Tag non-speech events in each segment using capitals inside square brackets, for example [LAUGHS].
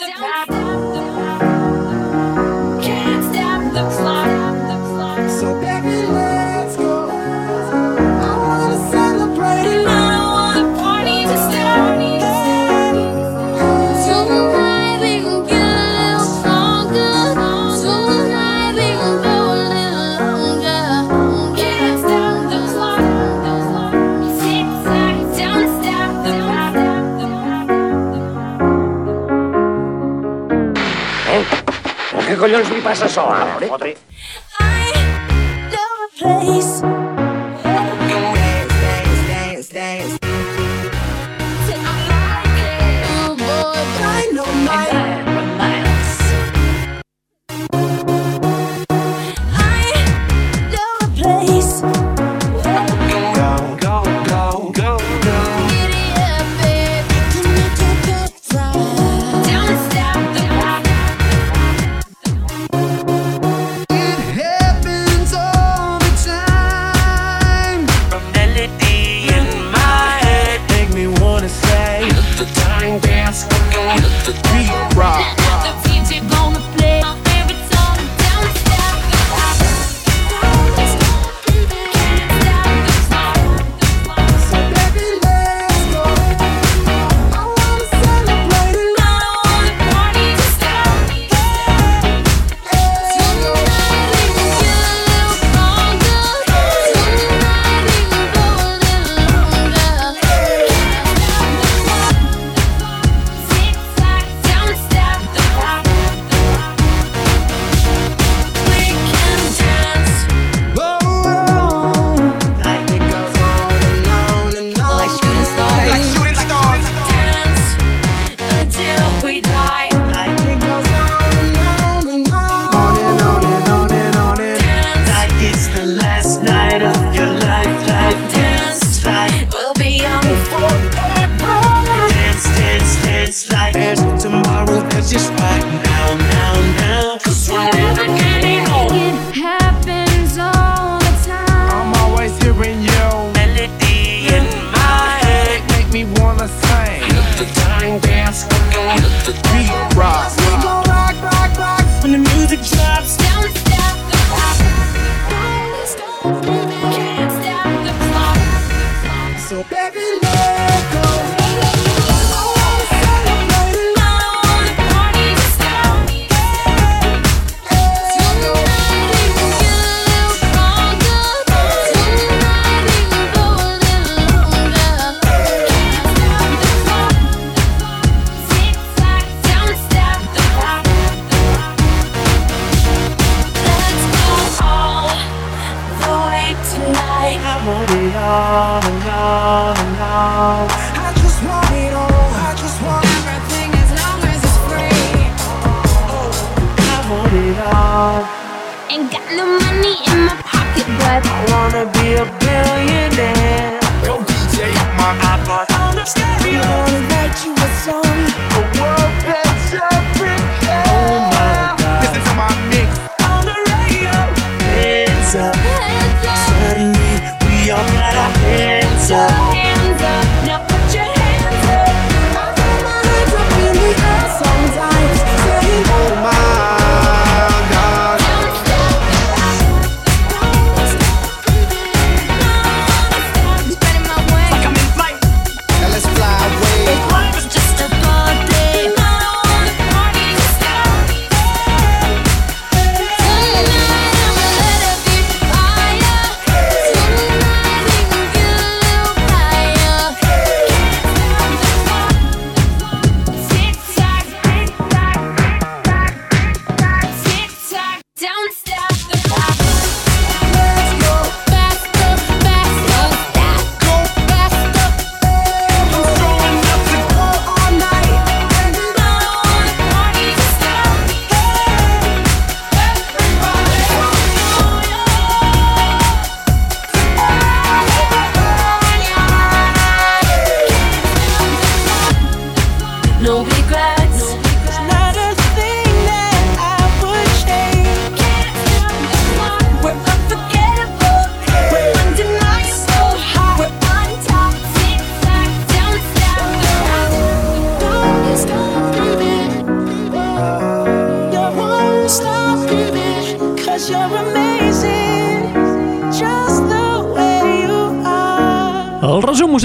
Down. pasa eso ahora? ¿eh?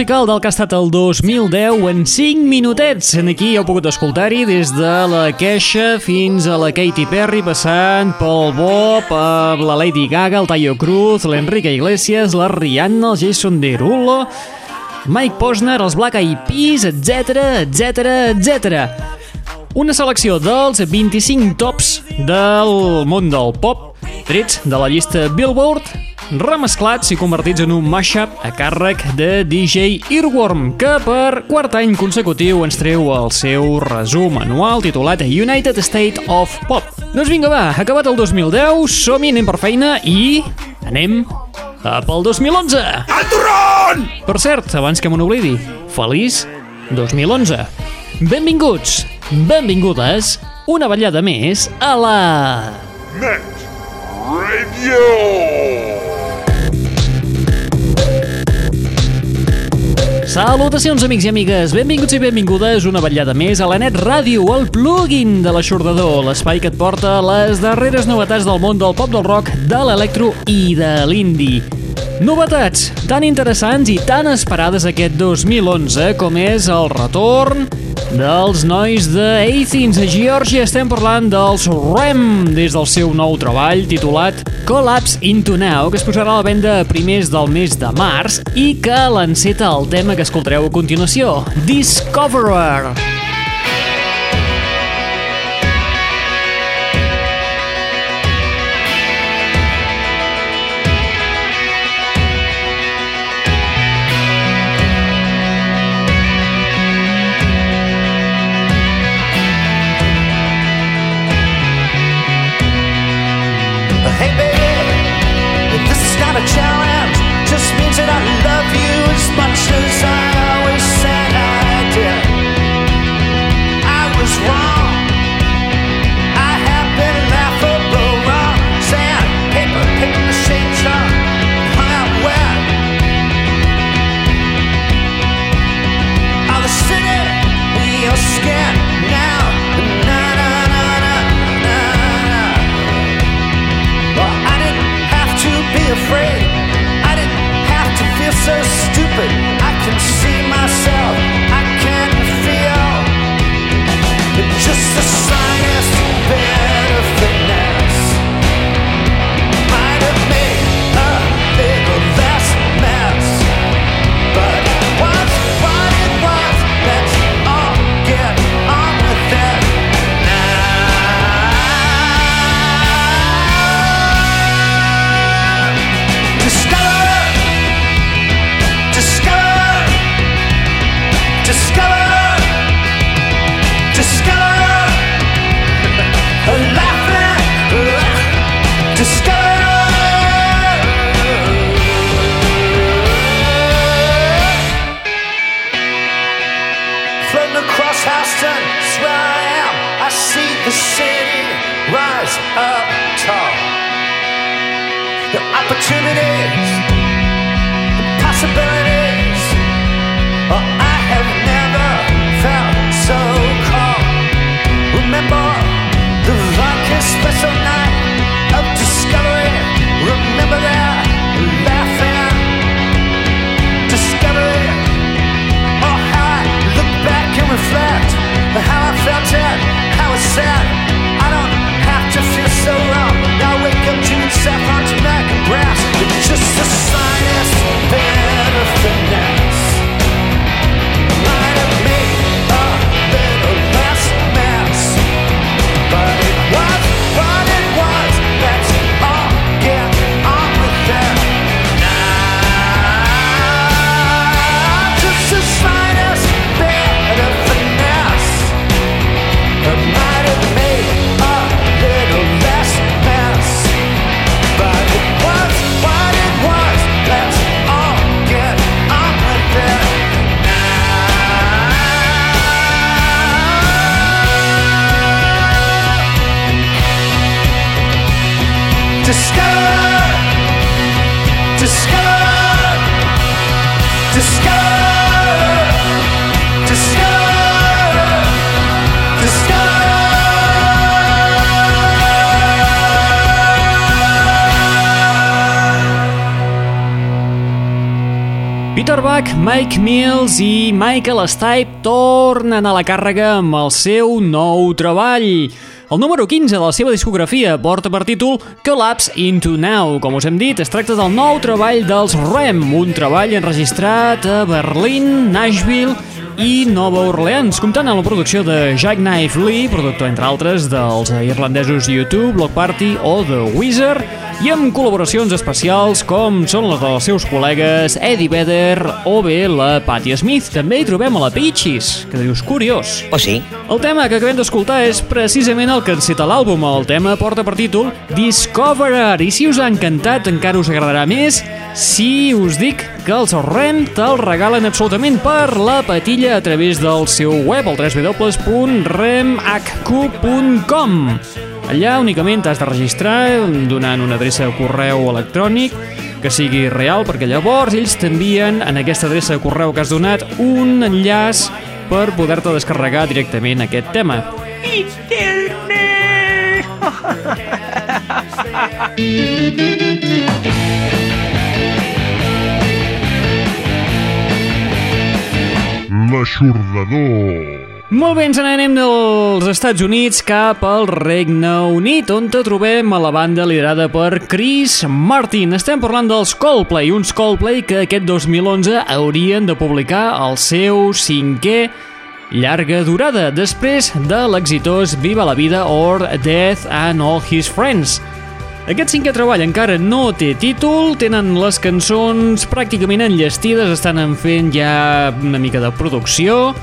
Musical del que ha estat el 2010 en 5 minutets. En aquí heu pogut escoltar-hi des de la Queixa fins a la Katy Perry, passant pel Bob, la Lady Gaga, el Tayo Cruz, l'Enrique Iglesias, la Rihanna, el Jason Derulo, Mike Posner, els Black Eyed Peas, etc, etc, etc. Una selecció dels 25 tops del món del pop, trets de la llista Billboard remesclats i convertits en un mashup a càrrec de DJ Earworm, que per quart any consecutiu ens treu el seu resum anual titulat United State of Pop. Doncs vinga, va, acabat el 2010, som-hi, anem per feina i anem a pel 2011. Al turrón! Per cert, abans que me n'oblidi, feliç 2011. Benvinguts, benvingudes, una ballada més a la... Net Radio! Salutacions, amics i amigues. Benvinguts i benvingudes una vetllada més a la Net Ràdio, el plugin de l'aixordador, l'espai que et porta les darreres novetats del món del pop del rock, de l'electro i de l'indie. Novetats tan interessants i tan esperades aquest 2011 com és el retorn dels nois de Athens a Geòrgia. Estem parlant dels REM des del seu nou treball titulat Collapse Into Now, que es posarà a la venda a primers del mes de març i que l'enceta el tema que escoltareu a continuació, Discoverer. Hey Houston, it's where I am. I see the city rise up tall. The opportunities, the possibilities. Oh, I have never felt so calm. Remember the vodka special night of discovery. Remember that reflect on how I felt it, how it's sad. I don't have to feel so wrong. Now I wake up to saffron tonight and brass. It's just the slightest Butterbach, Mike Mills i Michael Stipe tornen a la càrrega amb el seu nou treball. El número 15 de la seva discografia porta per títol Collapse Into Now. Com us hem dit, es tracta del nou treball dels Rem, un treball enregistrat a Berlín, Nashville i Nova Orleans, comptant amb la producció de Jack Knife Lee, productor entre altres dels irlandesos U2, Block Party o The Wizard, i amb col·laboracions especials com són les dels seus col·legues Eddie Vedder o bé la Patti Smith. També hi trobem a la Peaches, que dius curiós. O sí? El tema que acabem d'escoltar és precisament el que enceta l'àlbum. El tema porta per títol Discoverer. I si us ha encantat, encara us agradarà més si us dic que els REM te'l regalen absolutament per la patilla a través del seu web, el www.remhq.com. Allà únicament t'has de registrar donant una adreça de correu electrònic que sigui real, perquè llavors ells t'envien en aquesta adreça de correu que has donat un enllaç per poder-te descarregar directament aquest tema. [LAUGHS] L'aixordador. Molt bé, ens n'anem dels Estats Units cap al Regne Unit, on te trobem a la banda liderada per Chris Martin. Estem parlant dels Coldplay, uns Coldplay que aquest 2011 haurien de publicar el seu cinquè llarga durada, després de l'exitós Viva la Vida or Death and All His Friends. Aquest cinquè treball encara no té títol, tenen les cançons pràcticament enllestides, estan en fent ja una mica de producció,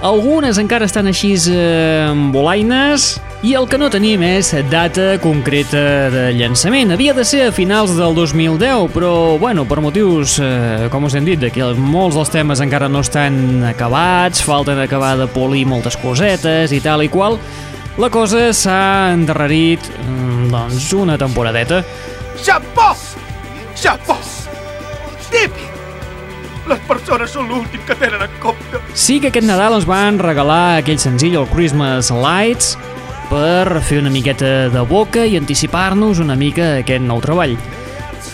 algunes encara estan així eh, bolaines i el que no tenim és data concreta de llançament. Havia de ser a finals del 2010, però, bueno, per motius, eh, com us hem dit, que molts dels temes encara no estan acabats, falten acabar de polir moltes cosetes i tal i qual, la cosa s'ha endarrerit, mm, doncs, una temporadeta. Xapó! Xapó! Típic! Les persones són l'últim que tenen en compte. Sí que aquest Nadal ens van regalar aquell senzill, el Christmas Lights, per fer una miqueta de boca i anticipar-nos una mica aquest nou treball.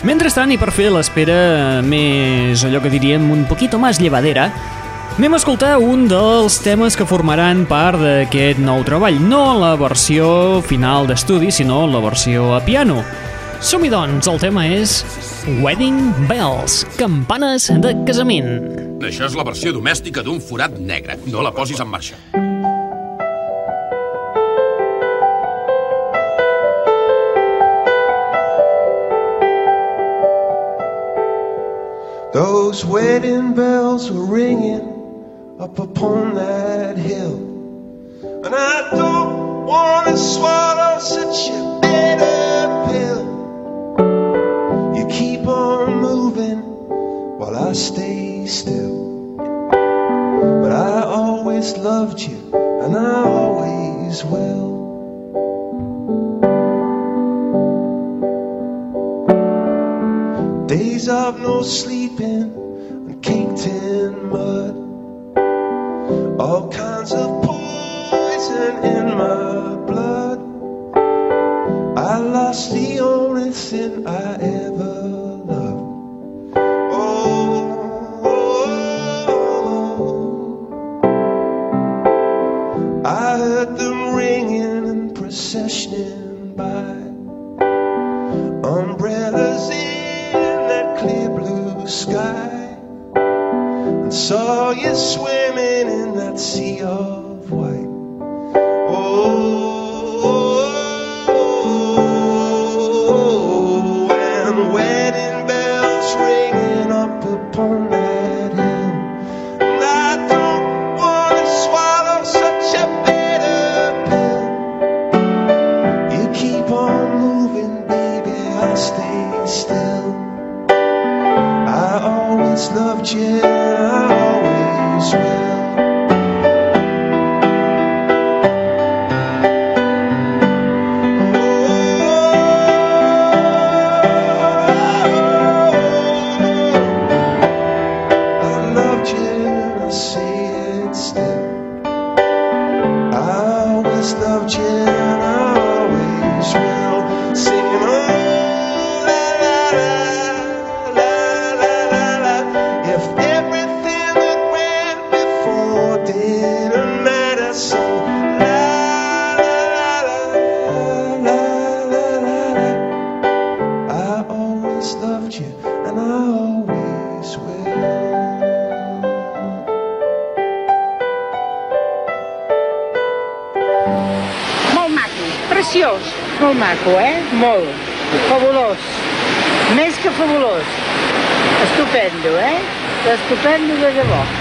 Mentrestant, i per fer l'espera més, allò que diríem, un poquito más llevadera, anem a escoltar un dels temes que formaran part d'aquest nou treball. No la versió final d'estudi, sinó la versió a piano. Som-hi doncs, el tema és Wedding Bells, campanes de casament. Això és la versió domèstica d'un forat negre. No la posis en marxa. Those wedding bells were ringing up upon that hill. And I don't want to swallow such a bitter pill. You keep on moving while I stay still. But I always loved you, and I always will. Days of no sleeping and caked in mud. Always loved you, Preciós. Molt maco, eh? Molt. Fabulós. Més que fabulós. Estupendo, eh? Estupendo de debò.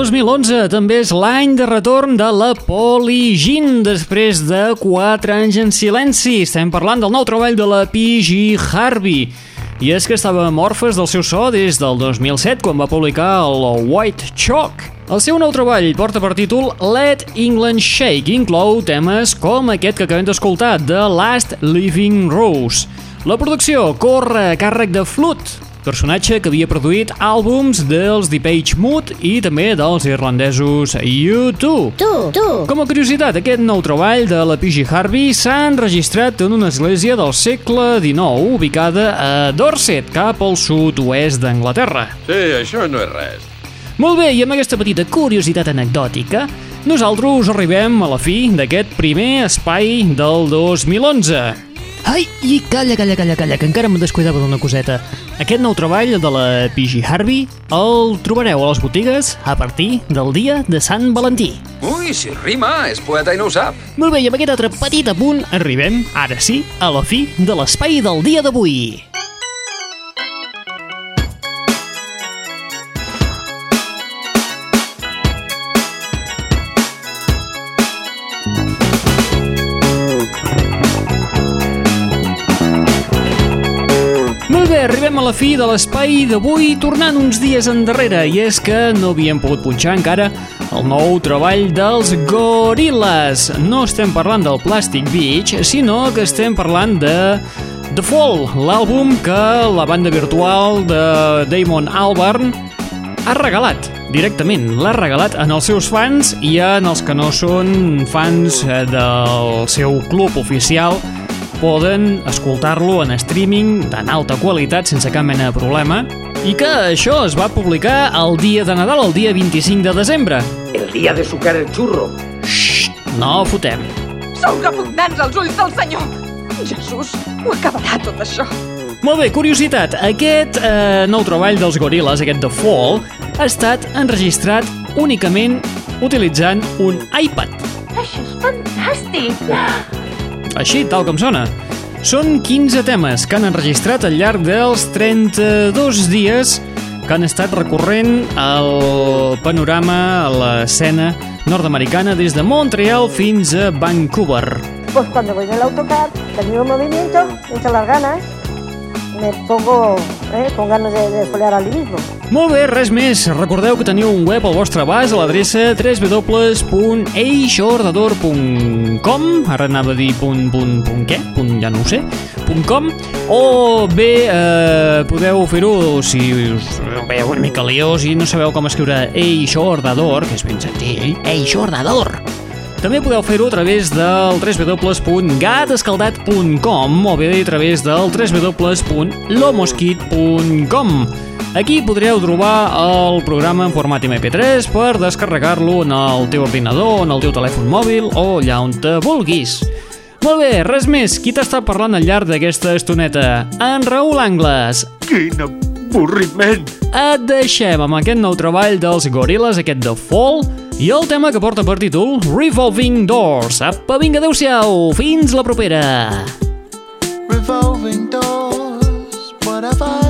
2011 també és l'any de retorn de la Poligin després de 4 anys en silenci. Estem parlant del nou treball de la P.G. Harvey. I és que estava morfes del seu so des del 2007 quan va publicar el White Chalk. El seu nou treball porta per títol Let England Shake inclou temes com aquest que acabem d'escoltar, The Last Living Rose. La producció corre a càrrec de Flut, personatge que havia produït àlbums dels Depeche Mode i també dels irlandesos U2. Tu, tu. Com a curiositat, aquest nou treball de la P.G. Harvey s'ha enregistrat en una església del segle XIX ubicada a Dorset, cap al sud-oest d'Anglaterra. Sí, això no és res. Molt bé, i amb aquesta petita curiositat anecdòtica, nosaltres arribem a la fi d'aquest primer espai del 2011. Ai, i calla, calla, calla, calla, que encara em descuidava d'una coseta. Aquest nou treball de la P.G. Harvey el trobareu a les botigues a partir del dia de Sant Valentí. Ui, si rima, és poeta i no ho sap. Molt bé, i amb aquest altre petit apunt arribem, ara sí, a la fi de l'espai del dia d'avui. Arribem a la fi de l'espai d'avui, tornant uns dies endarrere, i és que no havíem pogut punxar encara el nou treball dels Gorillaz. No estem parlant del Plastic Beach, sinó que estem parlant de The Fall, l'àlbum que la banda virtual de Damon Albarn ha regalat directament, l'ha regalat en els seus fans i en els que no són fans eh, del seu club oficial poden escoltar-lo en streaming d'en alta qualitat sense cap mena de problema i que això es va publicar el dia de Nadal, el dia 25 de desembre. El día de sucar el churro. No fotem. Sou repugnants als ulls del senyor. Jesús, ho acabarà tot això. Molt bé, curiositat, aquest eh, nou treball dels Gorillaz, aquest The Fall, ha estat enregistrat únicament utilitzant un iPad. Això és fantàstic. Així, tal com sona. Són 15 temes que han enregistrat al llarg dels 32 dies que han estat recorrent el panorama, a l'escena nord-americana des de Montreal fins a Vancouver. pues cuando voy en el autocar, el movimiento, echo las ganas, me pongo eh, con ganas de, de solear al mismo. Molt bé, res més. Recordeu que teniu un web al vostre abast a l'adreça www.eixordador.com Ara anava a dir punt, punt, punt què? Punt, ja no ho sé. Punt .com o bé eh, podeu fer-ho si us veieu una mica liós i no sabeu com escriure Eixordador, que és ben senzill, Eixordador. També podeu fer-ho a través del www.gatescaldat.com o bé a través del www.lomosquit.com Aquí podreu trobar el programa en format MP3 per descarregar-lo en el teu ordinador, en el teu telèfon mòbil o allà on te vulguis. Molt bé, res més. Qui t'està parlant al llarg d'aquesta estoneta? En Raül Angles. Quin avorriment! Et deixem amb aquest nou treball dels Gorillaz, aquest de Fall, i el tema que porta per títol Revolving Doors. Apa, vinga, adeu-siau. Fins la propera. Revolving doors, what have I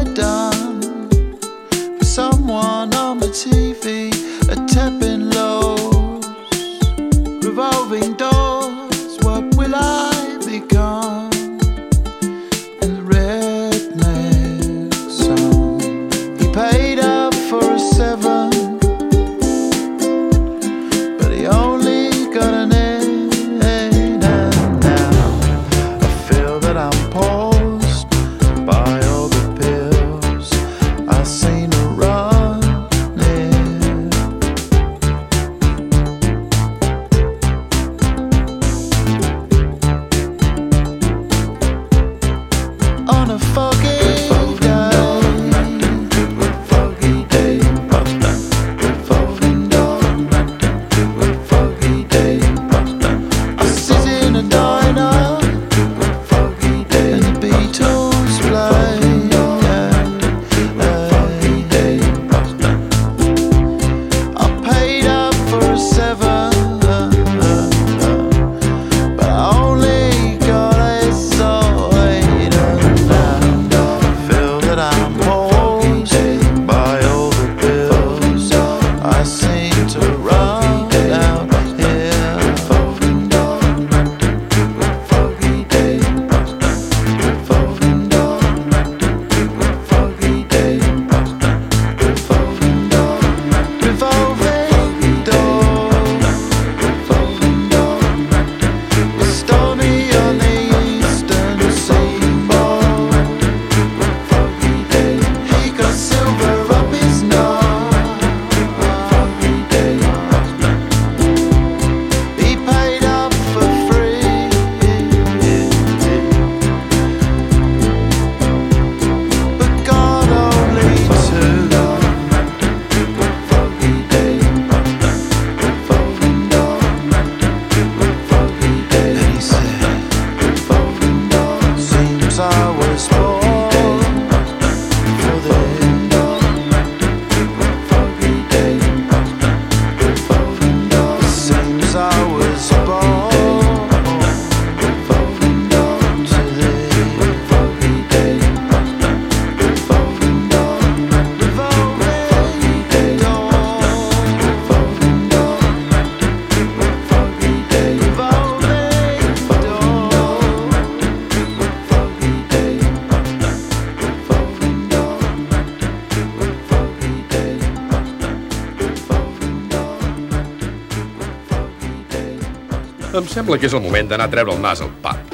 sembla que és el moment d'anar a treure el nas al pub.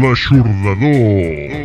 L'aixordador.